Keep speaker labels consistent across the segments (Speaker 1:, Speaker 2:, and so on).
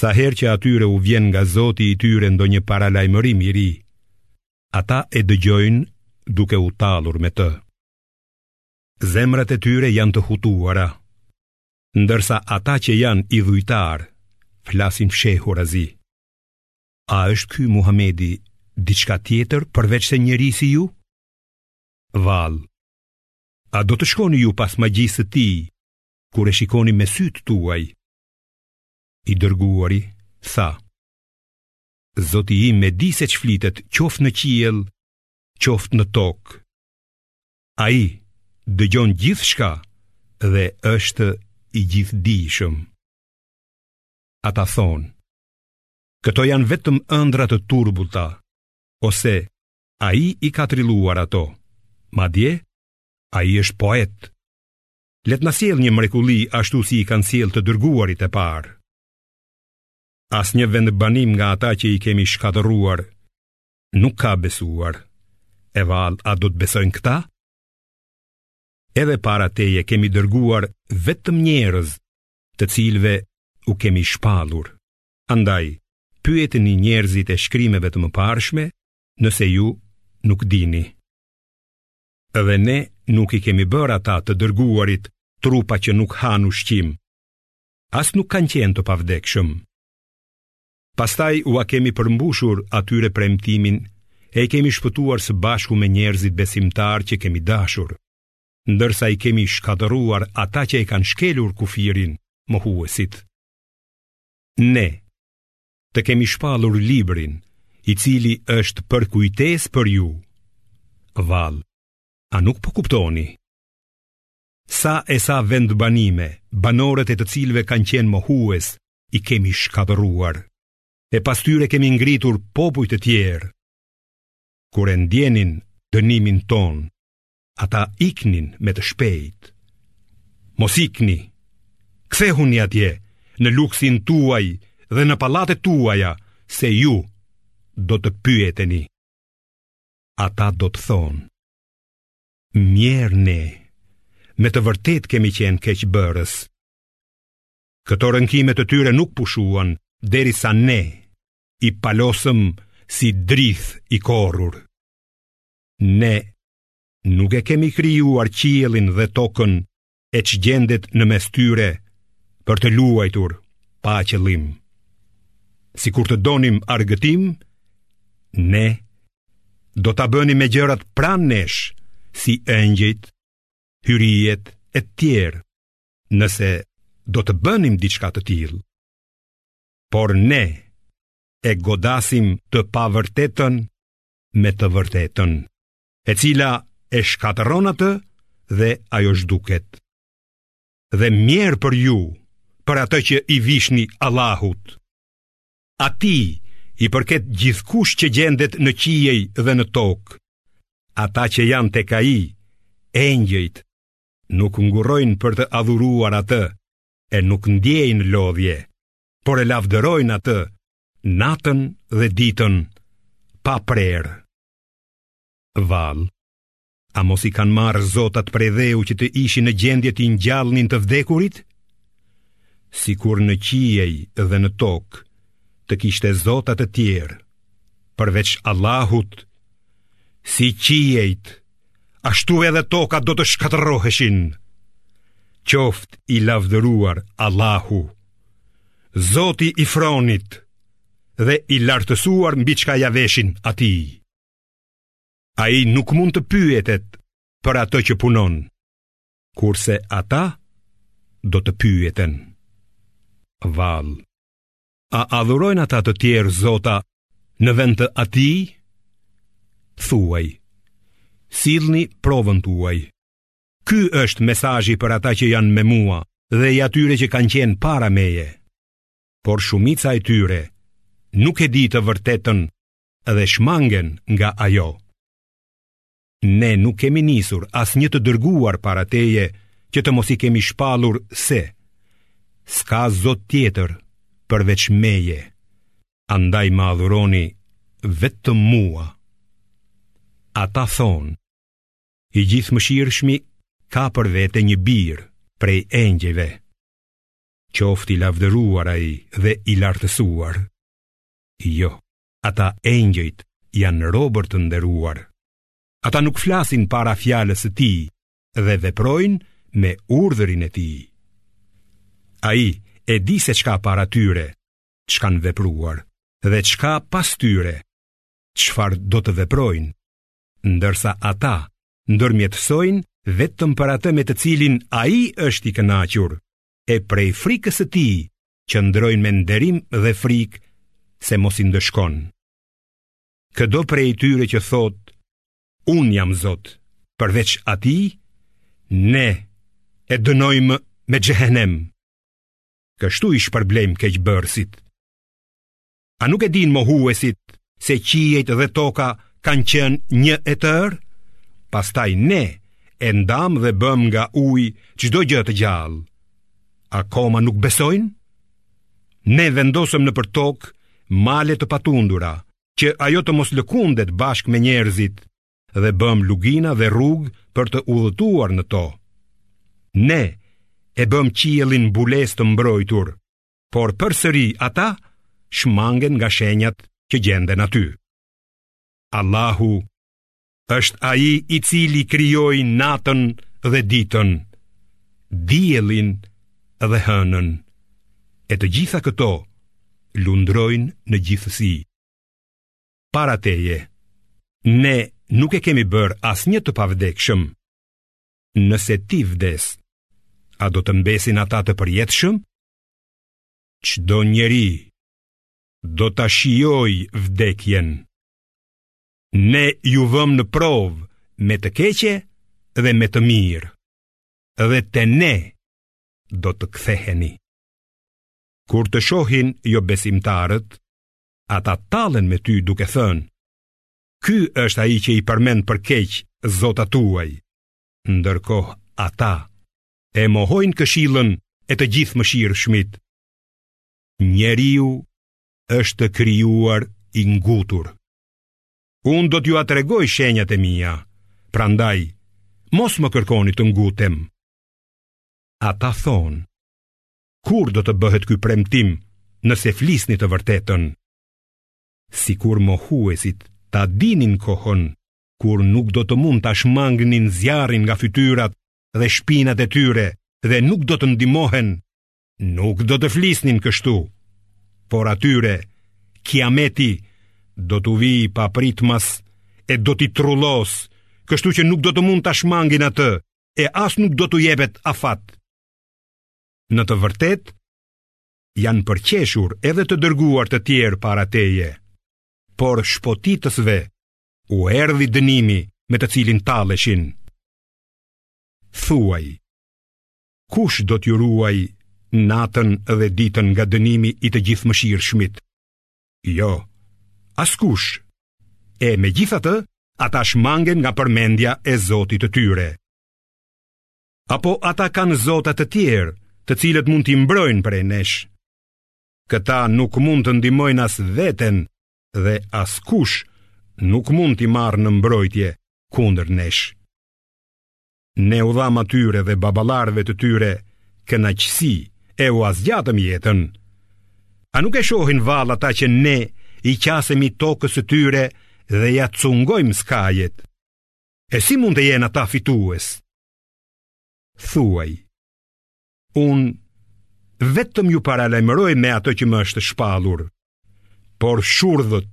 Speaker 1: Sa herë që atyre u vjen nga Zoti i tyre ndonjë paralajmërim i ri, ata e dëgjojnë duke u tallur me të. Zemrat e tyre janë të hutuara, ndërsa ata që janë idhujtarë, flasin fshehurazi. A është ky Muhamedi diçka tjetër përveçse njeri si ju? Vallë, a do të shkoni ju pas magjisë së tij, kur e shikoni me sytë tuaj? I dërguari tha: Zoti im e di se ç'flitet qoftë në qiell, qoftë në tokë. Ai dëgjon gjithçka dhe është i gjithdijshëm. Ata thonë: Këto janë vetëm ëndra të turbullta ose ai i ka trilluar ato. Madje ai është poet. Le të na sjellë një mrekulli ashtu si i kanë sjellë të dërguarit e parë. Asnjë vendbanim nga ata që i kemi shkatërruar nuk ka besuar. E vallë, a do të besojnë këta? Edhe para teje kemi dërguar vetëm njerëz të cilëve u kemi shpallur. Andaj, pyetini njerëzit e shkrimeve të mëparshme, nëse ju nuk dini. dhe ne nuk i kemi bërë ata të dërguarit trupa që nuk hanë ushqim. As nuk kanë qenë të pavdekshëm. Pastaj ua kemi përmbushur atyre premtimin e i kemi shpëtuar së bashku me njerëzit besimtarë që kemi dashur, ndërsa i kemi shkatërruar ata që e kanë shkelur kufirin, mohuesit. Ne, të kemi shpallur librin, i cili është përkujtesë për ju. Vallë, a nuk po kuptoni? Sa e sa vendbanime, banorët e të cilëve kanë qenë mohues, i kemi shkatërruar. E pas tyre kemi ngritur popuj të tjerë. Kur e ndienin dënimin tonë, Ata iknin me të shpejtë. Mos ikni. Kthehuni atje në luksin tuaj dhe në pallatet tuaja se ju do të pyeteni. Ata do të thonë: Mjerë ne, me të vërtetë kemi qenë keqbërës. Këto rënkime të tyre nuk pushuan derisa ne i palosëm si drith i korrur. Ne nuk e kemi krijuar qiellin dhe tokën e ç'gjendet në mes tyre për të luajtur pa qëllim. Sikur të donim argëtim, ne do ta bënim me gjërat pranë nesh, si engjëjt, hyritë e tjerë, nëse do të bënim diçka të tillë. Por ne e godasim të pavërtetën me të vërtetën, e cila e shkatërron atë dhe ajo zhduket. Dhe mjerë për ju, për atë që i vishni Allahut. Atij i përket gjithkush që gjendet në qiej dhe në tokë, ata që janë tek ai, engjëjt, nuk ngurrojnë për të adhuruar atë, e nuk ndiejnë lodhje, por e lavdërojnë atë Natën dhe ditën pa prerë. Vallë, a mos i kanë marrë zotat prej dheu që të ishin në gjendje t'i ngjallnin të vdekurit? Sikur në qiej dhe në tokë të kishte zota të tjerë përveç Allahut, si qiejt, ashtu edhe toka do të shkatërroheshin. Qoftë i lavdëruar Allahu Zoti i fronit dhe i lartësuar mbi çka ia veshin atij. Ai nuk mund të pyetet për atë që punon, kurse ata do të pyeten. Vallë, a adhurojnë ata të tjerë zota në vend të atij? Thuaj, sillni provën tuaj. Ky është mesazhi për ata që janë me mua dhe i atyre që kanë qenë para meje. Por shumica e tyre nuk e di të vërtetën dhe shmangen nga ajo. Ne nuk kemi nisur asnjë të dërguar para teje që të mos i kemi shpallur se s'ka zot tjetër përveç meje, andaj më adhuroni vetëm mua. Ata thonë, i Gjithëmëshirshmi ka për vete një bir prej engjëjve. Qoftë i lavdëruar ai dhe i lartësuar. Jo, ata engjëjt janë robër të nderuar. Ata nuk flasin para fjalës së tij dhe veprojnë me urdhërin e tij. Ai e di se ç'ka para tyre, ç'kanë vepruar dhe ç'ka pas tyre, çfarë do të veprojnë ndërsa ata ndërmjetësojnë vetëm për atë me të cilin ai është i kënaqur, e prej frikës së tij qëndrojnë me nderim dhe frikë se mos i ndëshkon. Këdo prej tyre që thotë, unë jam zot, përveç atij, ne e dënojmë me xhehenem. Kështu i shpërblejmë keqbërësit. A nuk e dinë mohuesit se qiejt dhe toka kanë qenë një e tërë? Pastaj ne i ndamë dhe bëmë nga uji çdo gjë të gjallë. Akoma nuk besojnë? Ne vendosëm nëpër tokë male të patundura, që ajo të mos lëkundet bashkë me njerëzit dhe bëmë lugina dhe rrugë për të udhëtuar në to. Ne e bëmë qiellin mbulesë të mbrojtur, por përsëri ata shmangen nga shenjat që gjenden aty. Allahu është ai i cili krijoi natën dhe ditën, diellin dhe hënën. E të gjitha këto lundrojnë në gjithësi. Para teje, ne nuk e kemi bërë asnjë të pavdekshëm. Nëse ti vdes, a do të mbesin ata të përjetshëm? Çdo njeri do ta shijojë vdekjen. Ne ju vëmë në provë me të keqe dhe me të mirë, dhe te ne do të ktheheni. Kur të shohin jobesimtarët, ata tallen me ty duke thënë, Ky është ai që i përmend për keq zotat tuaj. Ndërkohë ata e mohojnë këshillën e të Gjithëmëshirshmit. Njeriu është krijuar i ngutur. Unë do t'jua tregoj shenjat e mia, prandaj, mos më kërkoni të ngutem. Ata thonë, kur do të bëhet ky premtim nëse flisni të vërtetën? sikur mohuesit ta dinin kohën kur nuk do të mund ta shmangnin zjarrin nga fytyrat dhe shpinat e tyre dhe nuk do të ndihmohen, nuk do të flisnin kështu. Por atyre, kiameti do t'u vijë papritmas e do t'i trullosë, kështu që nuk do të mund ta shmangin atë e as nuk do t'u jepet afat. Në të vërtetë, janë përqeshur edhe të dërguar të tjerë para teje, por shpotitësve u erdhi dënimi me të cilin talleshin. Thuaj, kush do t'ju ruajë natën dhe ditën nga dënimi i të Gjithëmëshirshmit? Jo, askush. E megjithatë, ata shmangen nga përmendja e Zotit të tyre. apo ata kanë zota të tjerë, të cilët mund t'i mbrojnë prej nesh. Këta nuk mund të ndihmojnë as veten dhe askush nuk mund t'i marrë në mbrojtje kundër nesh. Ne u dhamë atyre dhe baballarëve të tyre kënaqësi e ua zgjatëm jetën. A nuk e shohin vallë ata që ne i qasemi tokës së tyre dhe ia cungojmë skajet? E si mund të jenë ata fitues? Thuaj, unë vetëm ju paralajmëroj me atë që më është shpallur, por shurdhët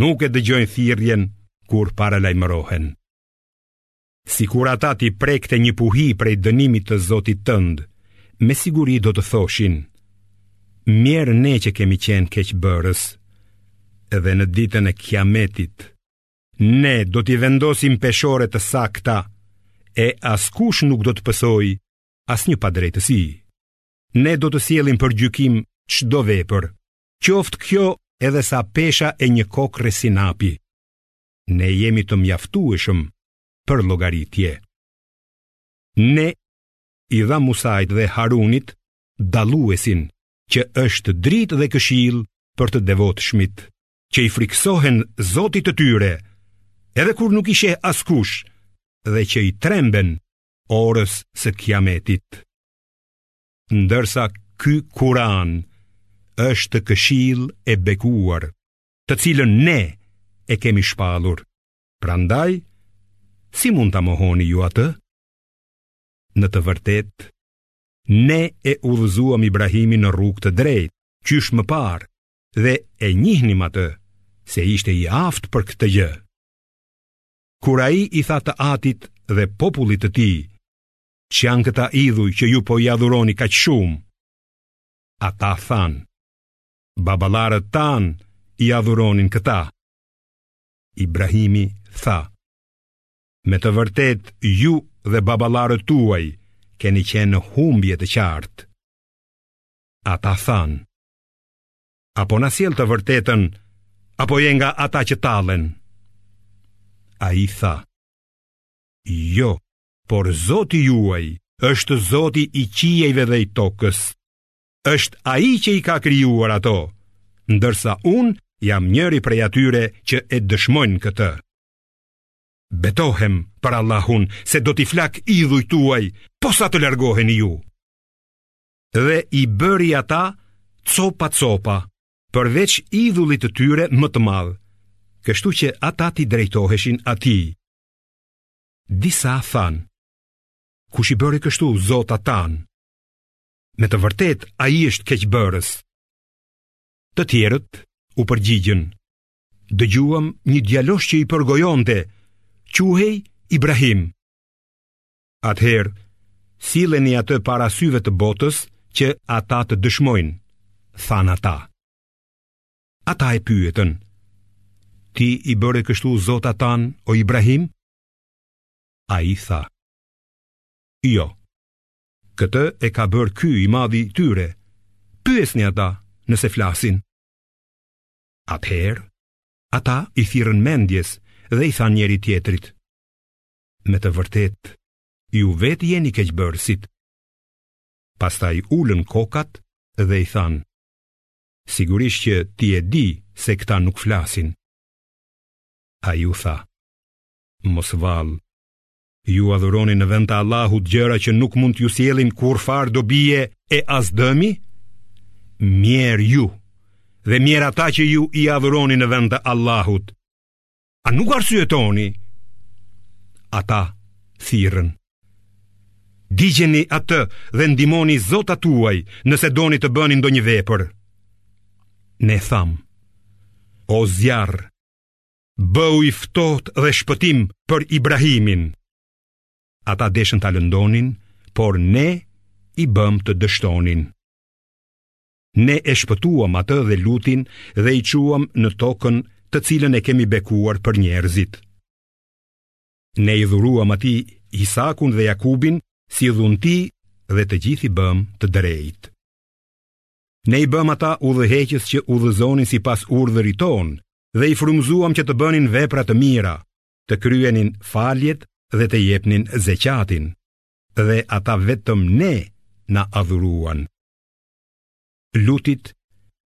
Speaker 1: nuk e dëgjojnë thirrjen kur paralajmërohen. Sikur ata t'i prekte një puhi prej dënimit të zotit tënd, me siguri do të thoshin, mjerë ne që kemi qenë keqbërës, edhe në ditën e kiametit, Ne do t'i vendosim peshore të sakta e askush nuk do të pësojë asnjë padrejtësi. Ne do të sjellim për gjykim çdo vepër, qoftë kjo edhe sa pesha e një kokrre sinapi. Ne jemi të mjaftueshëm për llogaritje. Ne i dhamë Musait dhe Harunit dalluesin që është dritë dhe këshillë për të devotshmit. që i frikësohen zotit të tyre, edhe kur nuk i sheh askush dhe që i tremben orës së kiametit. Ndërsa ky Kur'an është këshillë e bekuar, të cilën ne e kemi shpallur. Prandaj, si mund ta mohoni ju atë? Në të vërtetë, ne e udhëzuam Ibrahimin në rrugë të drejtë, qysh më parë, dhe e njihnim atë se ishte i aftë për këtë gjë. Kur ai i tha të atit dhe popullit të tij, ç'janë këta idhuj që ju po i adhuroni kaq shumë, ata thanë, baballarët tanë i adhuronin këta. Ibrahimi tha, me të vërtetë ju dhe baballarët tuaj keni qenë në humbje të qartë. Ata thanë, Apo na sjell të vërtetën, apo je nga ata që tallen? Ai tha, jo, por zoti juaj është zoti i qiejve dhe i tokës, është ai që i ka krijuar ato, ndërsa unë jam njëri prej atyre që e dëshmojnë këtë. Betohem për Allahun se do t'i flak idhujt tuaj, po sa të largoheni ju. dhe i bëri ata copa-copa, përveç idhullit të tyre më të madh, kështu që ata t'i drejtoheshin atij. Disa thanë, kush i bëri kështu zotat tanë? Me të vërtetë, ai është keqbërës. Të tjerët u përgjigjën, dëgjuam një djalosh që i përgojonte, quhej Ibrahim. atëherë silleni atë para syve të botës që ata të dëshmojnë, thanë ata. Ata e pyetën, ti i bëre kështu zotat tanë o Ibrahim? Ai tha, jo, këtë e ka bërë ky i madhi i tyre, pyesni ata nëse flasin. Atëherë, ata i thirrën mendjes dhe i thanë njëri-tjetrit, me të vërtetë, ju vetë jeni keqbërësit. Pastaj ulën kokat dhe i thanë, sigurisht që ti e di se këta nuk flasin. Ai u tha, mos vallë, ju adhuroni në vend të Allahut gjëra që nuk mund t'ju sjellin kurrfarë dobie e as dëmi? Mjerë ju, dhe mjerë ata që ju i adhuroni në vend të Allahut, A nuk arsyetoni? Ata thirrën. Digjeni atë dhe ndihmoni zotat tuaj nëse doni të bëni ndonjë vepër. Ne thamë, o zjarr, bëhu i ftohtë dhe shpëtim për Ibrahimin. Ata deshën ta lëndonin, por ne i bëmë të dështonin. Ne e shpëtuam atë dhe Lutin dhe i çuam në tokën të cilën e kemi bekuar për njerëzit. Ne i dhuruam atij Isakun dhe Jakubin si dhunti dhe të gjithë i bëmë të drejtë. Ne i bëmë ata udhëheqës që udhëzonin sipas urdhrit tonë dhe i frymëzuam që të bënin vepra të mira, të kryenin faljet dhe të jepnin zeqatin, dhe ata vetëm ne na adhuruan. Lutit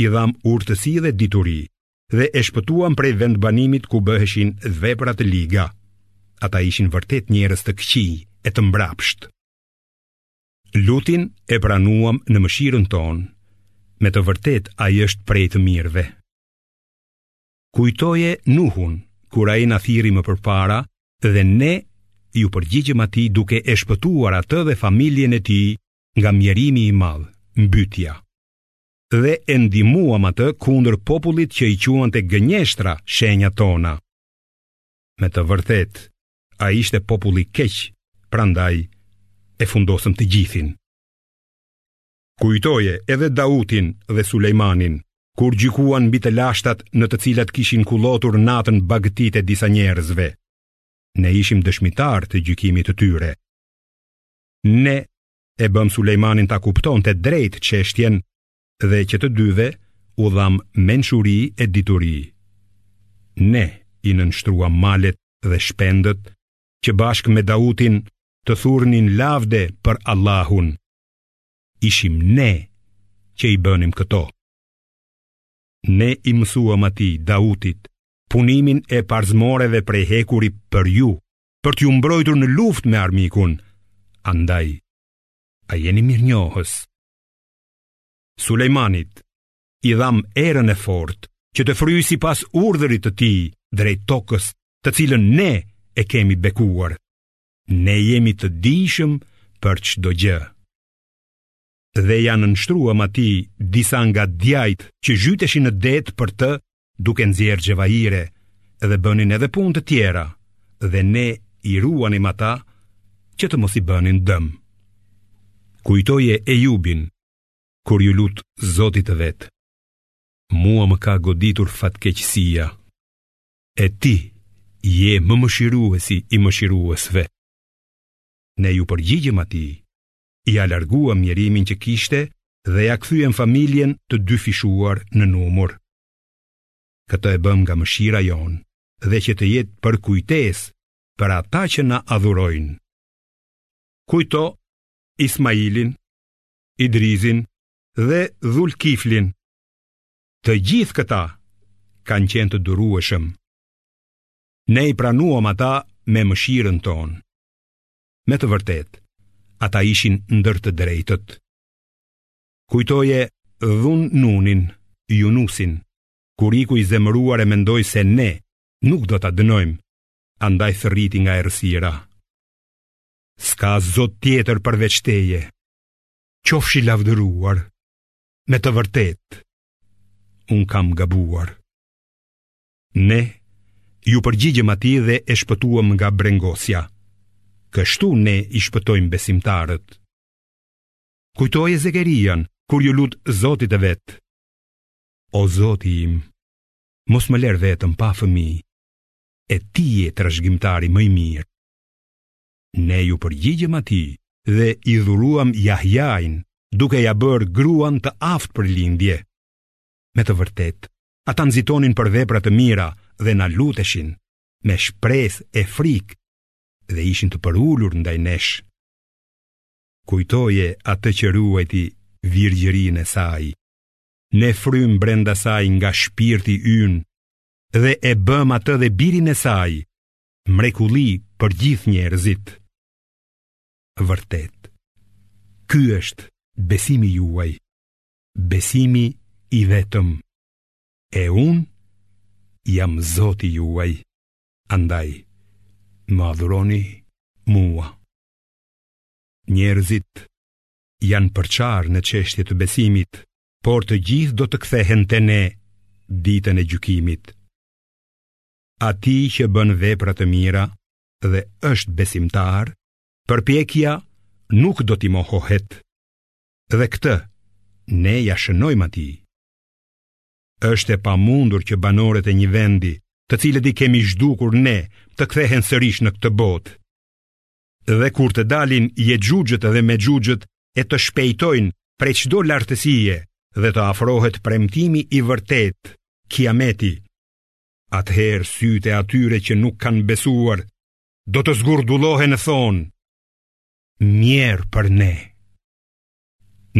Speaker 1: i dhamë urtësi dhe dituri dhe e shpëtuam prej vendbanimit ku bëheshin vepra të liga. Ata ishin vërtet njerëz të këqij e të mbrapshtë. Lutin e pranuam në mëshirën tonë. Me të vërtetë ai është prej të mirëve. Kujtoje Nuhun, kur ai na thirri më përpara dhe ne iu përgjigjëm atij duke e shpëtuar atë dhe familjen e tij nga mjerimi i madh, mbytja. Dhe e ndihmuam atë kundër popullit që i quante gënjeshtra shenjat tona. Me të vërtetë, ai ishte popull i keq, prandaj e fundosëm të gjithin. Kujtoje edhe Dautin dhe Sulejmanin, kur gjykuan mbi të lashtat në të cilat kishin kullotur natën bagëtitë e disa njerëzve. Ne ishim dëshmitarë të gjykimit të tyre. Ne e bëmë Sulejmanin ta kuptonte drejt çështjen dhe që të dyve u dhamë mençuri e dituri. Ne i nënshtruam malet dhe shpendët që bashkë me Dautin të thurnin lavde për Allahun. Ishim ne që i bënim këto. Ne i mësuam atij Dautit punimin e parzmoreve prej hekuri për ju, për t'ju mbrojtur në luftë me armikun. Andaj, a jeni mirënjohës? Sulejmanit, i dhamë erën e fortë, që të fryjë sipas urdhërit të tij drejt tokës të cilën ne e kemi bekuar. Ne jemi të dijshëm për çdo gjë. dhe ia nënshtruam atij disa nga djajtë që zhyteshin në det për të duke nxjerrë xhevahire dhe bënin edhe punë të tjera dhe ne i ruanim ata që të mos i bënin dëm. Kujtoje Ejubin, kur iu lut Zotit të vet. Mua më ka goditur fatkeqësia, e ti je më mëshiruesi i mëshiruesve. Ne iu përgjigjëm atij ia larguam mjerimin që kishte dhe ia kthyem familjen të dyfishuar në numër. Këtë e bëmë nga mëshira jonë dhe që të jetë përkujtesë për ata që na adhurojnë. Kujto Ismailin, Idrisin dhe Dhulkiflin. Të gjithë këta kanë qenë të durueshëm. Ne i pranuam ata me mëshirën tonë. Me të vërtetë, ata ishin ndër të drejtët. Kujtoje dhun nunin, junusin, kur iku i zemëruar e mendoi se ne nuk do ta dënojmë, andaj thërriti nga errësira. S'ka zot tjetër përveç teje, qofsh i lavdëruar, me të vërtetë, unë kam gabuar. Ne iu përgjigjëm atij dhe e shpëtuam nga brengosja. Kështu ne i shpëtojmë besimtarët. Kujtoje Zekerian, kur iu lut zotit të vet. O zoti im, mos më lër vetëm pa fëmijë, e ti je trashëgimtari më i mirë. Ne iu përgjigjëm atij dhe i dhuruam Jahjain, duke ia bërë gruan të aftë për lindje. Me të vërtetë, Ata nxitonin për vepra të mira dhe na luteshin me shpresë e frikë dhe ishin të përulur ndaj nesh. Kujtoje atë që ruajti virgjërinë e saj. Ne frymë brenda saj nga shpirti ynë dhe e bëmë atë dhe birin e saj mrekulli për gjithë njerëzit. Vërtet, ky është besimi juaj. besimi i vetëm, e unë jam Zoti juaj, andaj, më adhuroni mua. Njerëzit janë përçarë në çështje të besimit, por të gjithë do të kthehen te ne ditën e gjykimit. Atij që bën vepra të mira dhe është besimtar, përpjekja nuk do t'i mohohet. Dhe këtë ne ia shënojmë atij. Është e pamundur që banorët e një vendi, të cilët i kemi zhdukur ne, të kthehen sërish në këtë botë. Dhe kur të dalin jexhuxhët dhe mexhuxhët e të shpejtojnë prej çdo lartësie dhe të afrohet premtimi i vërtetë, kiameti, atëherë sytë e atyre që nuk kanë besuar, do të zgurdullohen e thonë, mjerë për ne.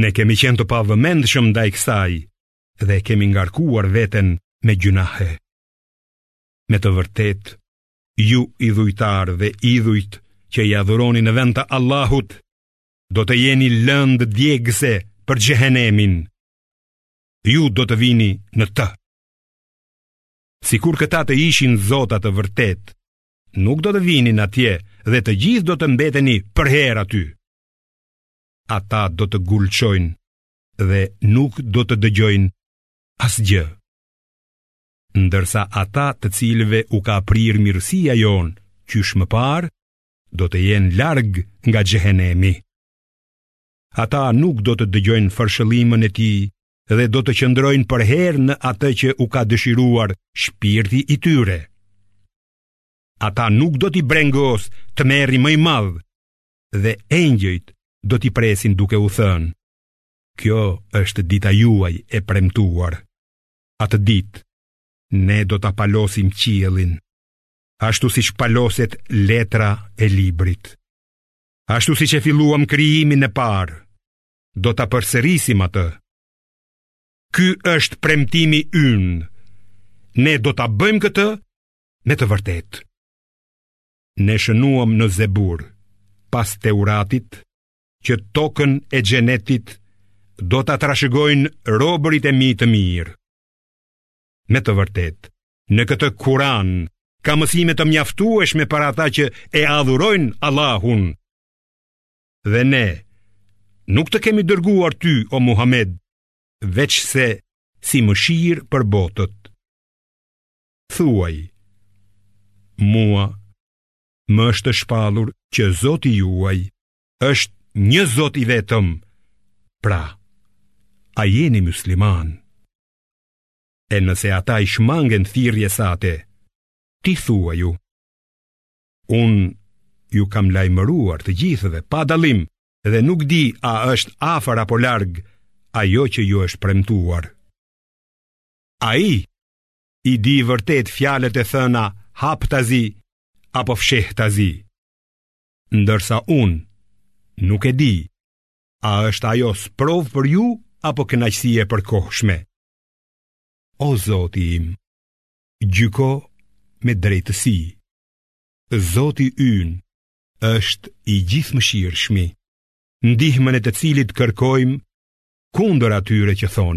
Speaker 1: Ne kemi qenë të pavëmendshëm ndaj kësaj dhe e kemi ngarkuar veten me gjynahe. Me të vërtetë, ju idhujtarë dhe idhujt që i adhuroni në vend të Allahut, do të jeni lëndë djegëse për xhehenemin. Ju do të hyni në të. Sikur këta të ishin zota të vërtetë, Nuk do të vinin atje dhe të gjithë do të mbeteni për herë aty. Ata do të gulçojnë dhe nuk do të dëgjojnë asgjë. Ndërsa ata të cilëve u ka prirë mirësia jonë, qysh më parë, do të jenë larg nga xhehenemi. Ata nuk do të dëgjojnë fërshëllimën e tij dhe do të qëndrojnë për herë në atë që u ka dëshiruar shpirti i tyre. Ata nuk do t'i brengosë tmerri më i madh dhe engjëjt do t'i presin duke u thënë: Kjo është dita juaj e premtuar. Atë ditë ne do ta palosim qiellin, ashtu siç paloset letra e librit. Ashtu siç e filluam krijimin e parë, do ta përsërisim atë. Ky është premtimi ynë. Ne do ta bëjmë këtë me të vërtetë. Ne shënuam në Zebur, pas Teuratit, që tokën e xhenetit do ta trashëgojnë robërit e mi të mirë. Me të vërtetë, në këtë Kur'an ka mësime të mjaftueshme për ata që e adhurojnë Allahun. dhe ne nuk të kemi dërguar ty o Muhammed veçse si mëshirë për botët. Thuaj, mua, më është shpallur që Zoti juaj është një Zot i vetëm, pra, a jeni muslimanë? E nëse ata i shmangen thirrjes sate, ti thuaju, Unë ju kam lajmëruar të gjithëve pa dallim dhe nuk e di a është afër apo larg ajo që ju është premtuar. Ai i di vërtet fjalët e thëna haptazi apo fshehtazi. Ndërsa unë nuk e di a është ajo sprovë për ju apo kënaqësi e përkohshme. O Zoti im, gjyko me drejtësi. Zoti ynë është i Gjithëmëshirshmi, ndihmën e të cilit kërkojmë kundër atyre që thoni.